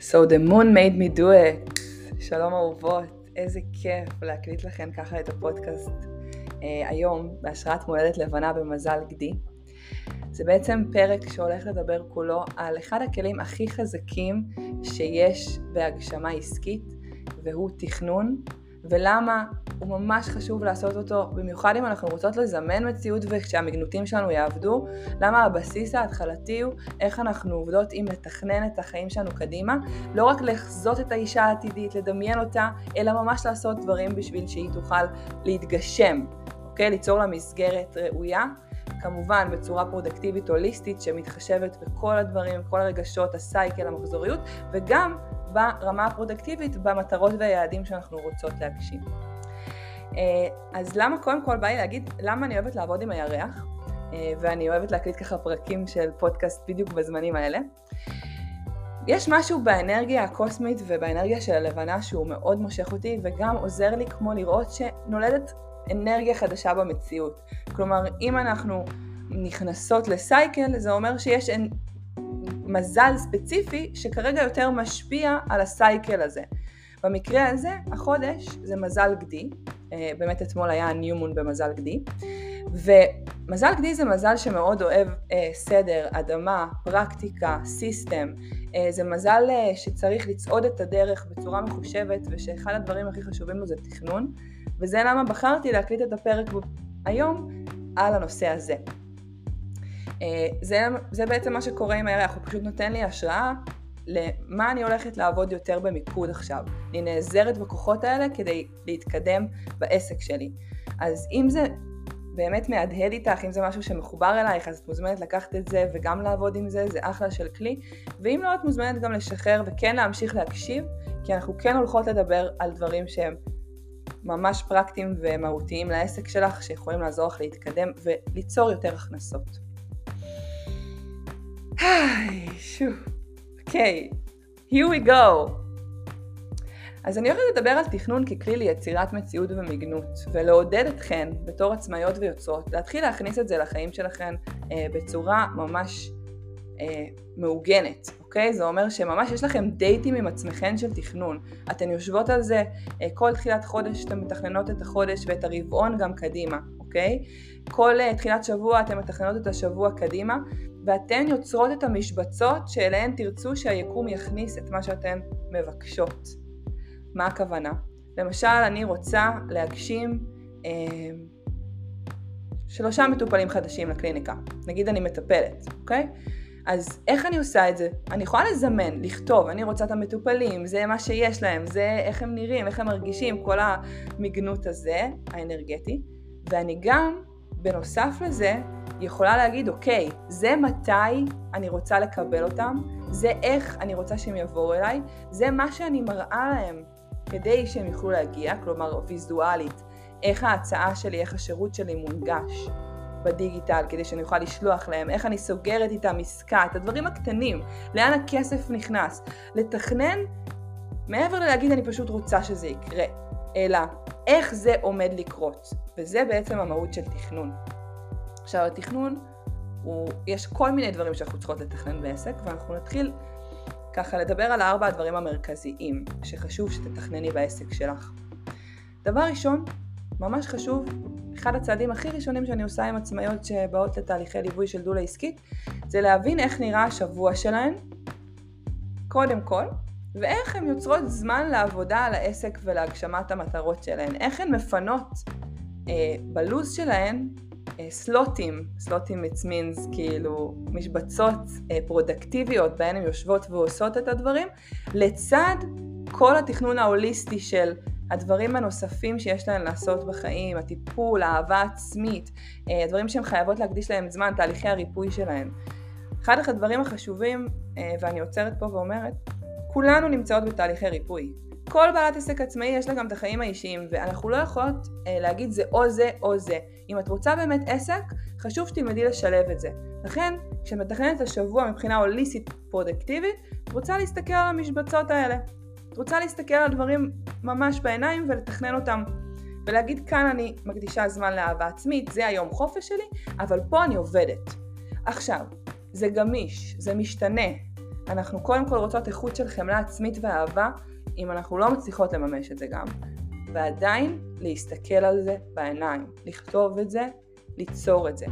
So the moon made me do it. שלום אהובות, איזה כיף להקליט לכם ככה את הפודקאסט אה, היום בהשראת מולדת לבנה במזל גדי. זה בעצם פרק שהולך לדבר כולו על אחד הכלים הכי חזקים שיש בהגשמה עסקית והוא תכנון ולמה הוא ממש חשוב לעשות אותו, במיוחד אם אנחנו רוצות לזמן מציאות וכשהמגנותים שלנו יעבדו, למה הבסיס ההתחלתי הוא איך אנחנו עובדות עם לתכנן את החיים שלנו קדימה, לא רק לחזות את האישה העתידית, לדמיין אותה, אלא ממש לעשות דברים בשביל שהיא תוכל להתגשם, אוקיי? ליצור לה מסגרת ראויה. כמובן בצורה פרודקטיבית הוליסטית שמתחשבת בכל הדברים, כל הרגשות, הסייקל, המחזוריות, וגם ברמה הפרודקטיבית במטרות והיעדים שאנחנו רוצות להגשים. אה, אז למה קודם כל בא לי להגיד למה אני אוהבת לעבוד עם הירח אה, ואני אוהבת להקליט ככה פרקים של פודקאסט בדיוק בזמנים האלה. יש משהו באנרגיה הקוסמית ובאנרגיה של הלבנה שהוא מאוד מושך אותי וגם עוזר לי כמו לראות שנולדת אנרגיה חדשה במציאות. כלומר, אם אנחנו נכנסות לסייקל, זה אומר שיש. מזל ספציפי שכרגע יותר משפיע על הסייקל הזה. במקרה הזה, החודש זה מזל גדי, אה, באמת אתמול היה ניומון במזל גדי, ומזל גדי זה מזל שמאוד אוהב אה, סדר, אדמה, פרקטיקה, סיסטם, אה, זה מזל אה, שצריך לצעוד את הדרך בצורה מחושבת ושאחד הדברים הכי חשובים לו זה תכנון, וזה למה בחרתי להקליט את הפרק היום על הנושא הזה. אה, זה, זה בעצם מה שקורה עם הירח, הוא פשוט נותן לי השראה למה אני הולכת לעבוד יותר במיקוד עכשיו. אני נעזרת בכוחות האלה כדי להתקדם בעסק שלי. אז אם זה באמת מהדהד איתך, אם זה משהו שמחובר אלייך, אז את מוזמנת לקחת את זה וגם לעבוד עם זה, זה אחלה של כלי. ואם לא, את מוזמנת גם לשחרר וכן להמשיך להקשיב, כי אנחנו כן הולכות לדבר על דברים שהם ממש פרקטיים ומהותיים לעסק שלך, שיכולים לעזור לך להתקדם וליצור יותר הכנסות. היי, שוב. אוקיי, okay, here we go. אז אני הולכת לדבר על תכנון ככלי ליצירת מציאות ומגנות, ולעודד אתכן בתור עצמאיות ויוצרות, להתחיל להכניס את זה לחיים שלכן אה, בצורה ממש אה, מעוגנת, אוקיי? זה אומר שממש יש לכם דייטים עם עצמכן של תכנון. אתן יושבות על זה אה, כל תחילת חודש, אתן מתכננות את החודש ואת הרבעון גם קדימה, אוקיי? כל אה, תחילת שבוע אתן מתכננות את השבוע קדימה, ואתן יוצרות את המשבצות שאליהן תרצו שהיקום יכניס את מה שאתן מבקשות. מה הכוונה? למשל, אני רוצה להגשים אה, שלושה מטופלים חדשים לקליניקה. נגיד אני מטפלת, אוקיי? אז איך אני עושה את זה? אני יכולה לזמן, לכתוב, אני רוצה את המטופלים, זה מה שיש להם, זה איך הם נראים, איך הם מרגישים, כל המגנות הזה, האנרגטי, ואני גם, בנוסף לזה, יכולה להגיד, אוקיי, זה מתי אני רוצה לקבל אותם, זה איך אני רוצה שהם יבואו אליי, זה מה שאני מראה להם כדי שהם יוכלו להגיע, כלומר ויזואלית, איך ההצעה שלי, איך השירות שלי מונגש בדיגיטל כדי שאני אוכל לשלוח להם, איך אני סוגרת איתם עסקה, את הדברים הקטנים, לאן הכסף נכנס, לתכנן מעבר ללהגיד אני פשוט רוצה שזה יקרה, אלא איך זה עומד לקרות, וזה בעצם המהות של תכנון. עכשיו התכנון, הוא, יש כל מיני דברים שאנחנו צריכות לתכנן בעסק ואנחנו נתחיל ככה לדבר על ארבע הדברים המרכזיים שחשוב שתתכנני בעסק שלך. דבר ראשון, ממש חשוב, אחד הצעדים הכי ראשונים שאני עושה עם עצמאיות שבאות לתהליכי ליווי של דולה עסקית, זה להבין איך נראה השבוע שלהן, קודם כל, ואיך הן יוצרות זמן לעבודה על העסק ולהגשמת המטרות שלהן, איך הן מפנות אה, בלוז שלהן סלוטים, סלוטים it means כאילו משבצות אה, פרודקטיביות בהן הן יושבות ועושות את הדברים, לצד כל התכנון ההוליסטי של הדברים הנוספים שיש להן לעשות בחיים, הטיפול, האהבה עצמית, אה, הדברים שהן חייבות להקדיש להם זמן, תהליכי הריפוי שלהן. אחד הדברים החשובים, אה, ואני עוצרת פה ואומרת, כולנו נמצאות בתהליכי ריפוי. כל בעלת עסק עצמאי יש לה גם את החיים האישיים, ואנחנו לא יכולות אה, להגיד זה או זה או זה. אם את רוצה באמת עסק, חשוב שתלמדי לשלב את זה. לכן, כשמתכננת השבוע מבחינה הוליסטית פרודקטיבית, את רוצה להסתכל על המשבצות האלה. רוצה להסתכל על דברים ממש בעיניים ולתכנן אותם. ולהגיד כאן אני מקדישה זמן לאהבה עצמית, זה היום חופש שלי, אבל פה אני עובדת. עכשיו, זה גמיש, זה משתנה, אנחנו קודם כל רוצות איכות של חמלה עצמית ואהבה, אם אנחנו לא מצליחות לממש את זה גם. ועדיין להסתכל על זה בעיניים, לכתוב את זה, ליצור את זה.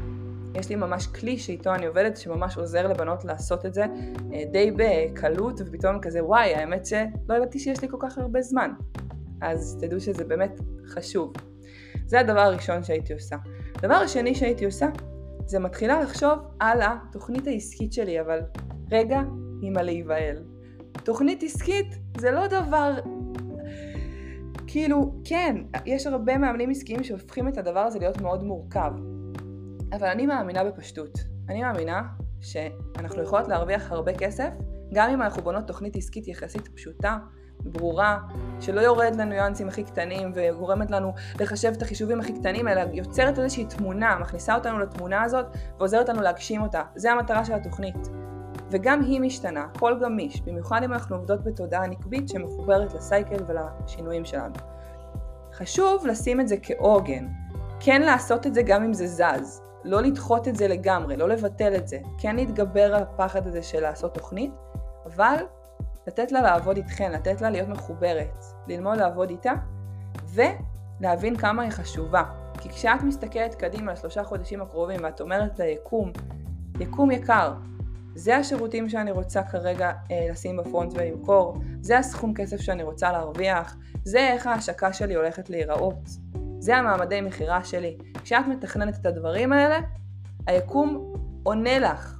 יש לי ממש כלי שאיתו אני עובדת שממש עוזר לבנות לעשות את זה אה, די בקלות ופתאום כזה וואי האמת שלא ידעתי שיש לי כל כך הרבה זמן אז תדעו שזה באמת חשוב. זה הדבר הראשון שהייתי עושה. הדבר השני שהייתי עושה זה מתחילה לחשוב על התוכנית העסקית שלי אבל רגע עם הלהיבהל. תוכנית עסקית זה לא דבר כאילו, כן, יש הרבה מאמנים עסקיים שהופכים את הדבר הזה להיות מאוד מורכב. אבל אני מאמינה בפשטות. אני מאמינה שאנחנו יכולות להרוויח הרבה כסף, גם אם אנחנו בונות תוכנית עסקית יחסית פשוטה, ברורה, שלא יורד לניואנסים הכי קטנים וגורמת לנו לחשב את החישובים הכי קטנים, אלא יוצרת איזושהי תמונה, מכניסה אותנו לתמונה הזאת ועוזרת לנו להגשים אותה. זה המטרה של התוכנית. וגם היא משתנה, קול גמיש, במיוחד אם אנחנו עובדות בתודעה נקבית שמחוברת לסייקל ולשינויים שלנו. חשוב לשים את זה כעוגן, כן לעשות את זה גם אם זה זז, לא לדחות את זה לגמרי, לא לבטל את זה, כן להתגבר על הפחד הזה של לעשות תוכנית, אבל לתת לה לעבוד איתכן, לתת לה להיות מחוברת, ללמוד לעבוד איתה, ולהבין כמה היא חשובה. כי כשאת מסתכלת קדימה לשלושה חודשים הקרובים ואת אומרת ליקום, יקום יקר, זה השירותים שאני רוצה כרגע אה, לשים בפרונט ולמכור, זה הסכום כסף שאני רוצה להרוויח, זה איך ההשקה שלי הולכת להיראות, זה המעמדי מכירה שלי. כשאת מתכננת את הדברים האלה, היקום עונה לך.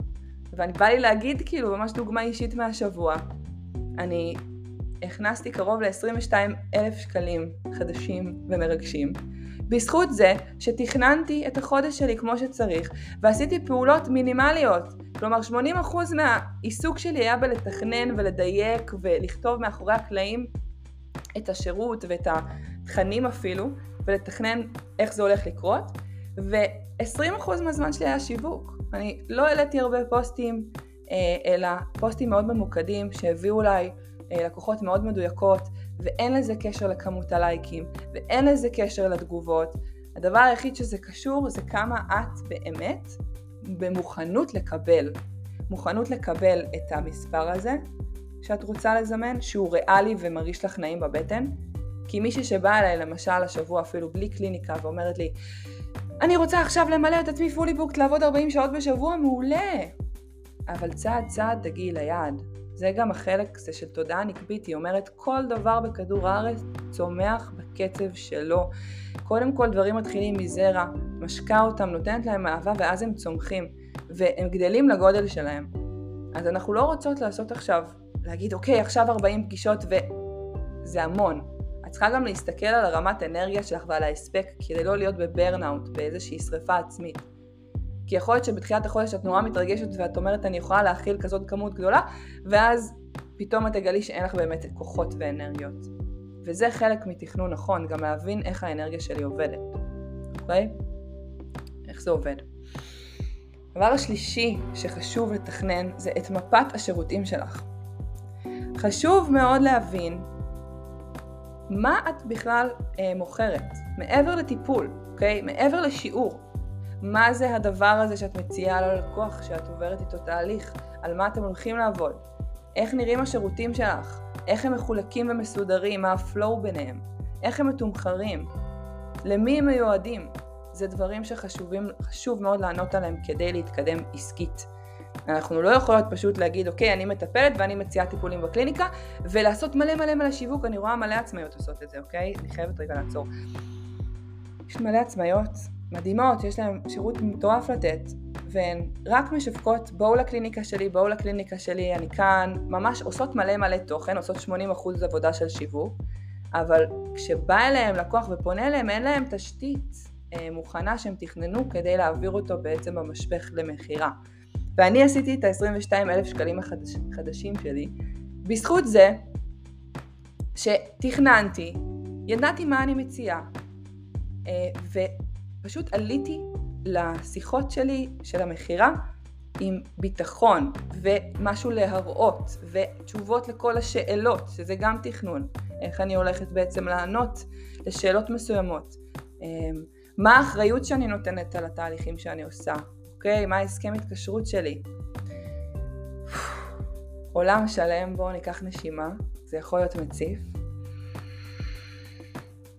ואני בא לי להגיד כאילו ממש דוגמה אישית מהשבוע. אני הכנסתי קרוב ל-22 אלף שקלים חדשים ומרגשים. בזכות זה שתכננתי את החודש שלי כמו שצריך ועשיתי פעולות מינימליות. כלומר 80% מהעיסוק שלי היה בלתכנן ולדייק ולכתוב מאחורי הקלעים את השירות ואת התכנים אפילו ולתכנן איך זה הולך לקרות ו-20% מהזמן שלי היה שיווק. אני לא העליתי הרבה פוסטים אה, אלא פוסטים מאוד ממוקדים שהביאו אליי אה, לקוחות מאוד מדויקות ואין לזה קשר לכמות הלייקים ואין לזה קשר לתגובות. הדבר היחיד שזה קשור זה כמה את באמת במוכנות לקבל. מוכנות לקבל את המספר הזה שאת רוצה לזמן, שהוא ריאלי ומרגיש לך נעים בבטן. כי מישהי שבאה אליי למשל השבוע אפילו בלי קליניקה ואומרת לי אני רוצה עכשיו למלא את עצמי פולי בוקט לעבוד 40 שעות בשבוע, מעולה. אבל צעד צעד תגיעי ליעד. זה גם החלק זה של תודעה נקבית, היא אומרת כל דבר בכדור הארץ צומח בקצב שלו. קודם כל דברים מתחילים מזרע, משקה אותם, נותנת להם אהבה ואז הם צומחים, והם גדלים לגודל שלהם. אז אנחנו לא רוצות לעשות עכשיו, להגיד אוקיי עכשיו 40 פגישות וזה המון. את צריכה גם להסתכל על הרמת אנרגיה שלך ועל ההספק כדי לא להיות בברנאוט, באיזושהי שריפה עצמית. כי יכול להיות שבתחילת החודש את נורא מתרגשת ואת אומרת אני יכולה להכיל כזאת כמות גדולה, ואז פתאום את תגלי שאין לך באמת כוחות ואנרגיות. וזה חלק מתכנון נכון, גם להבין איך האנרגיה שלי עובדת, אוקיי? איך זה עובד. הדבר השלישי שחשוב לתכנן זה את מפת השירותים שלך. חשוב מאוד להבין מה את בכלל אה, מוכרת, מעבר לטיפול, אוקיי? מעבר לשיעור. מה זה הדבר הזה שאת מציעה ללקוח, שאת עוברת איתו תהליך, על מה אתם הולכים לעבוד, איך נראים השירותים שלך, איך הם מחולקים ומסודרים, מה הפלואו ביניהם, איך הם מתומחרים, למי הם מיועדים. זה דברים שחשוב מאוד לענות עליהם כדי להתקדם עסקית. אנחנו לא יכולות פשוט להגיד, אוקיי, אני מטפלת ואני מציעה טיפולים בקליניקה, ולעשות מלא מלא מלא שיווק, אני רואה מלא עצמאיות עושות את זה, אוקיי? אני חייבת רגע לעצור. יש מלא עצמאיות מדהימות, יש להן שירות מטורף לתת, והן רק משווקות, בואו לקליניקה שלי, בואו לקליניקה שלי, אני כאן, ממש עושות מלא מלא תוכן, עושות 80% עבודה של שיווק, אבל כשבא אליהם לקוח ופונה אליהם, אין להם תשתית אה, מוכנה שהם תכננו כדי להעביר אותו בעצם במשפך למכירה. ואני עשיתי את ה-22 אלף שקלים החדשים שלי. בזכות זה שתכננתי, ידעתי מה אני מציעה, אה, ופשוט עליתי לשיחות שלי של המכירה עם ביטחון ומשהו להראות ותשובות לכל השאלות, שזה גם תכנון, איך אני הולכת בעצם לענות לשאלות מסוימות, אה, מה האחריות שאני נותנת על התהליכים שאני עושה, אוקיי? מה ההסכם התקשרות שלי? עולם שלם, בואו ניקח נשימה, זה יכול להיות מציף.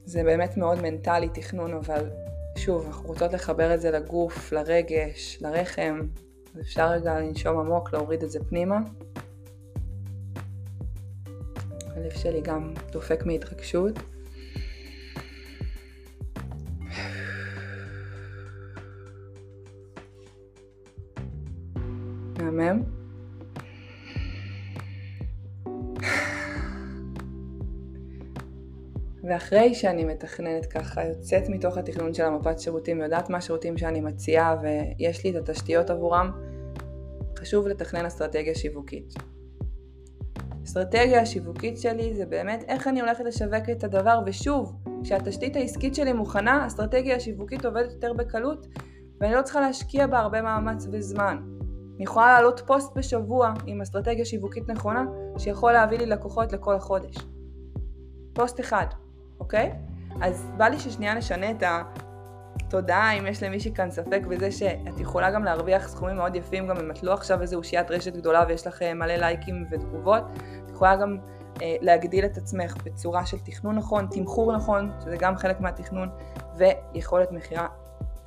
זה באמת מאוד מנטלי תכנון, אבל שוב, אנחנו רוצות לחבר את זה לגוף, לרגש, לרחם, אז אפשר רגע לנשום עמוק, להוריד את זה פנימה. הלב שלי גם דופק מהתרגשות. מהמם. ואחרי שאני מתכננת ככה, יוצאת מתוך התכנון של המפת שירותים, יודעת מה השירותים שאני מציעה ויש לי את התשתיות עבורם, חשוב לתכנן אסטרטגיה שיווקית. האסטרטגיה השיווקית שלי זה באמת איך אני הולכת לשווק את הדבר, ושוב, כשהתשתית העסקית שלי מוכנה, האסטרטגיה השיווקית עובדת יותר בקלות, ואני לא צריכה להשקיע בה הרבה מאמץ וזמן. אני יכולה להעלות פוסט בשבוע עם אסטרטגיה שיווקית נכונה, שיכול להביא לי לקוחות לכל החודש. פוסט אחד, אוקיי? אז בא לי ששנייה נשנה את התודעה, אם יש למישהי כאן ספק בזה שאת יכולה גם להרוויח סכומים מאוד יפים, גם אם את לא עכשיו איזו אושיית רשת גדולה ויש לך אה, מלא לייקים ותגובות, את יכולה גם אה, להגדיל את עצמך בצורה של תכנון נכון, תמחור נכון, שזה גם חלק מהתכנון, ויכולת מכירה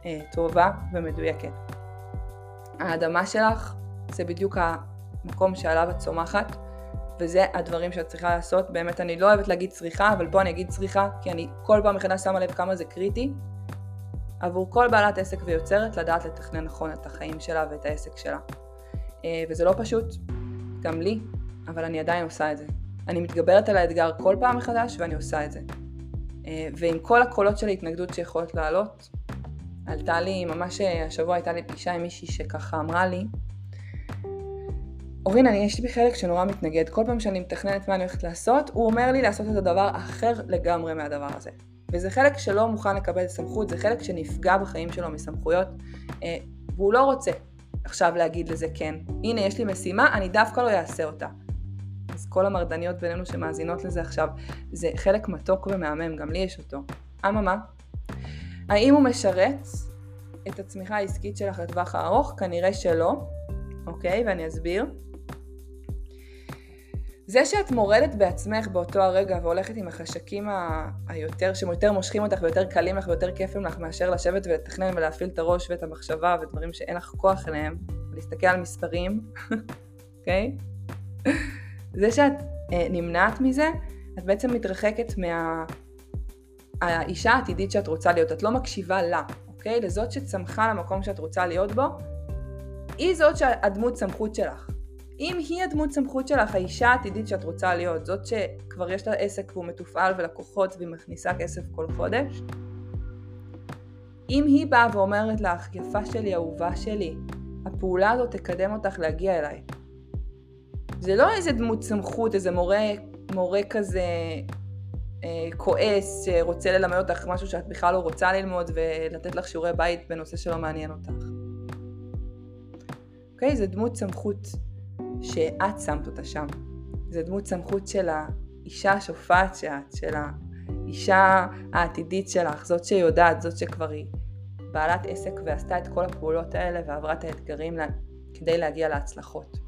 אה, טובה ומדויקת. האדמה שלך זה בדיוק המקום שעליו את צומחת. וזה הדברים שאת צריכה לעשות. באמת, אני לא אוהבת להגיד צריכה, אבל פה אני אגיד צריכה, כי אני כל פעם מחדש שמה לב כמה זה קריטי. עבור כל בעלת עסק ויוצרת לדעת לתכנן נכון את החיים שלה ואת העסק שלה. אה, וזה לא פשוט, גם לי, אבל אני עדיין עושה את זה. אני מתגברת על האתגר כל פעם מחדש ואני עושה את זה. אה, ועם כל הקולות של ההתנגדות שיכולות לעלות, עלתה לי, ממש אה, השבוע הייתה לי פגישה עם מישהי שככה אמרה לי, אורין, אני יש לי חלק שנורא מתנגד. כל פעם שאני מתכננת מה אני הולכת לעשות, הוא אומר לי לעשות את הדבר אחר לגמרי מהדבר הזה. וזה חלק שלא מוכן לקבל סמכות, זה חלק שנפגע בחיים שלו מסמכויות, אה, והוא לא רוצה עכשיו להגיד לזה כן. הנה, יש לי משימה, אני דווקא לא אעשה אותה. אז כל המרדניות בינינו שמאזינות לזה עכשיו, זה חלק מתוק ומהמם, גם לי יש אותו. אממה, האם הוא משרת את הצמיחה העסקית שלך לטווח הארוך? כנראה שלא, אוקיי? ואני אסביר. זה שאת מורדת בעצמך באותו הרגע והולכת עם החשקים ה- היותר, שהם יותר מושכים אותך ויותר קלים לך ויותר כיפים לך מאשר לשבת ולתכנן ולהפעיל את הראש ואת המחשבה ודברים שאין לך כוח אליהם, ולהסתכל על מספרים, אוקיי? זה שאת אה, נמנעת מזה, את בעצם מתרחקת מה... האישה העתידית שאת רוצה להיות, את לא מקשיבה לה, אוקיי? לזאת שצמחה למקום שאת רוצה להיות בו, היא זאת שהדמות סמכות שלך. אם היא הדמות סמכות שלך, האישה העתידית שאת רוצה להיות, זאת שכבר יש לה עסק והוא מתופעל ולקוחות והיא מכניסה כסף כל חודש, אם היא באה ואומרת לך, יפה שלי, אהובה שלי, הפעולה הזאת תקדם אותך להגיע אליי. זה לא איזה דמות סמכות, איזה מורה, מורה כזה כועס שרוצה ללמד אותך משהו שאת בכלל לא רוצה ללמוד ולתת לך שיעורי בית בנושא שלא מעניין אותך. אוקיי? זה דמות סמכות שאת שמת אותה שם. זה דמות סמכות של האישה השופעת שאת, של האישה העתידית שלך, זאת שיודעת, זאת שכבר היא בעלת עסק ועשתה את כל הפעולות האלה ועברה את האתגרים כדי להגיע להצלחות.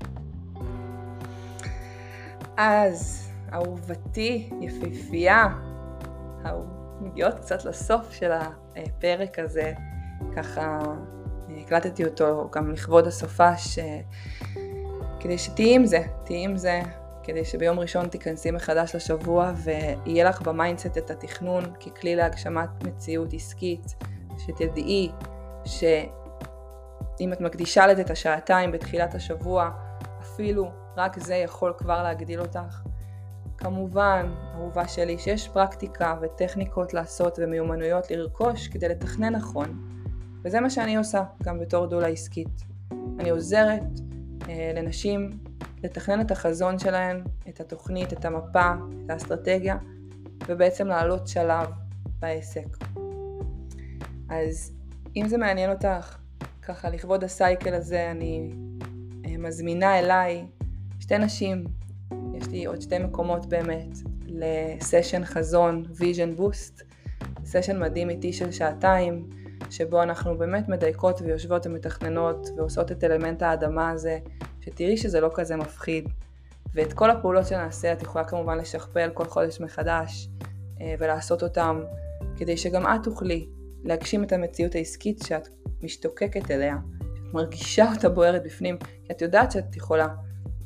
אז, אהובתי, יפיפייה, מגיעות קצת לסוף של הפרק הזה, ככה הקלטתי אותו גם לכבוד הסופש, כדי שתהיי עם זה, תהיי עם זה, כדי שביום ראשון תיכנסי מחדש לשבוע ויהיה לך ב mindset את התכנון ככלי להגשמת מציאות עסקית, שתדעי שאם את מקדישה לזה את השעתיים בתחילת השבוע, אפילו רק זה יכול כבר להגדיל אותך. כמובן, אהובה שלי, שיש פרקטיקה וטכניקות לעשות ומיומנויות לרכוש כדי לתכנן נכון. וזה מה שאני עושה גם בתור דולה עסקית. אני עוזרת אה, לנשים לתכנן את החזון שלהן, את התוכנית, את המפה, את האסטרטגיה, ובעצם לעלות שלב בעסק. אז אם זה מעניין אותך, ככה לכבוד ה cycle הזה, אני אה, מזמינה אליי שתי נשים, יש לי עוד שתי מקומות באמת, לסשן חזון vision boost, סשן מדהים איתי של שעתיים. שבו אנחנו באמת מדייקות ויושבות ומתכננות ועושות את אלמנט האדמה הזה, שתראי שזה לא כזה מפחיד, ואת כל הפעולות שנעשה את יכולה כמובן לשכפל כל חודש מחדש אה, ולעשות אותם כדי שגם את תוכלי להגשים את המציאות העסקית שאת משתוקקת אליה, שאת מרגישה אותה בוערת בפנים, כי את יודעת שאת יכולה,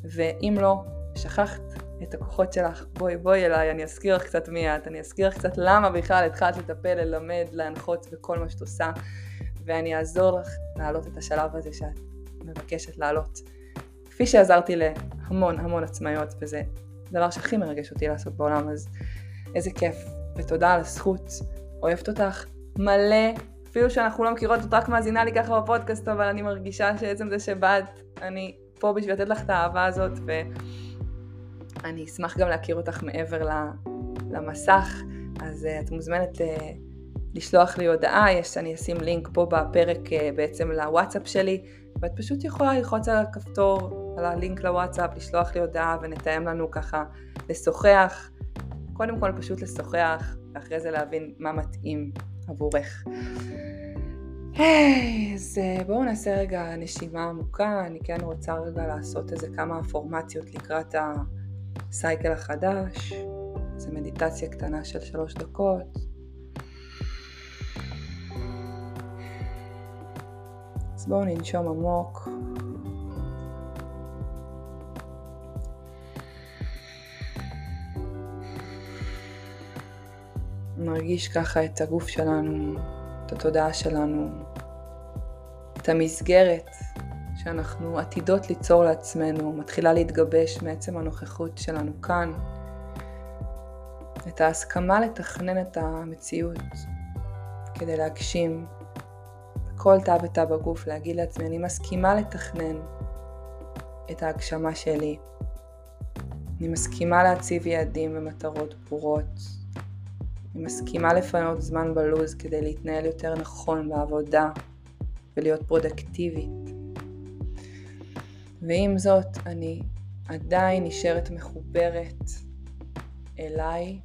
ואם לא, שכחת את הכוחות שלך, בואי בואי אליי, אני אזכיר לך קצת מי את, אני אזכיר לך קצת למה בכלל התחלת לטפל, ללמד, להנחות בכל מה שאת עושה, ואני אעזור לך להעלות את השלב הזה שאת מבקשת לעלות. כפי שעזרתי להמון המון עצמאיות, וזה הדבר שהכי מרגש אותי לעשות בעולם, אז איזה כיף, ותודה על הזכות, אוהבת אותך מלא, אפילו שאנחנו לא מכירות, את רק מאזינה לי ככה בפודקאסט, אבל אני מרגישה שעצם זה שבאת, אני פה בשביל לתת לך את האהבה הזאת, ואני אשמח גם להכיר אותך מעבר למסך, אז uh, את מוזמנת uh, לשלוח לי הודעה, יש, אני אשים לינק פה בפרק uh, בעצם לוואטסאפ שלי, ואת פשוט יכולה ללחוץ על הכפתור, על הלינק לוואטסאפ, לשלוח לי הודעה ונתאם לנו ככה לשוחח. קודם כל פשוט לשוחח, ואחרי זה להבין מה מתאים עבורך. היי, אז אה, בואו נעשה רגע נשימה עמוקה, אני כן רוצה רגע לעשות איזה כמה פורמציות לקראת הסייקל החדש, זו מדיטציה קטנה של שלוש דקות. אז בואו ננשום עמוק. נרגיש ככה את הגוף שלנו, את התודעה שלנו, את המסגרת שאנחנו עתידות ליצור לעצמנו, מתחילה להתגבש מעצם הנוכחות שלנו כאן, את ההסכמה לתכנן את המציאות כדי להגשים בכל תא ותא בגוף, להגיד לעצמי, אני מסכימה לתכנן את ההגשמה שלי. אני מסכימה להציב יעדים ומטרות ברורות. אני מסכימה לפנות זמן בלוז כדי להתנהל יותר נכון בעבודה ולהיות פרודקטיבית. ועם זאת, אני עדיין נשארת מחוברת אליי,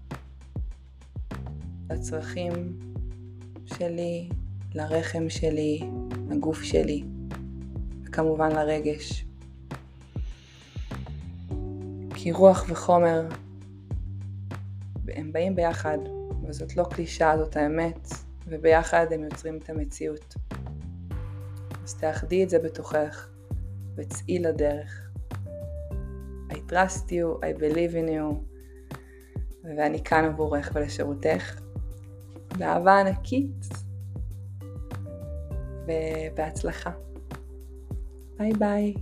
לצרכים שלי, לרחם שלי, לגוף שלי, וכמובן לרגש. כי רוח וחומר הם באים ביחד וזאת לא קלישה, זאת האמת, וביחד הם יוצרים את המציאות. אז תאחדי את זה בתוכך, וצאי לדרך. I trust you, I believe in you, ואני כאן עבורך ולשירותך, באהבה ענקית, ובהצלחה. ביי ביי.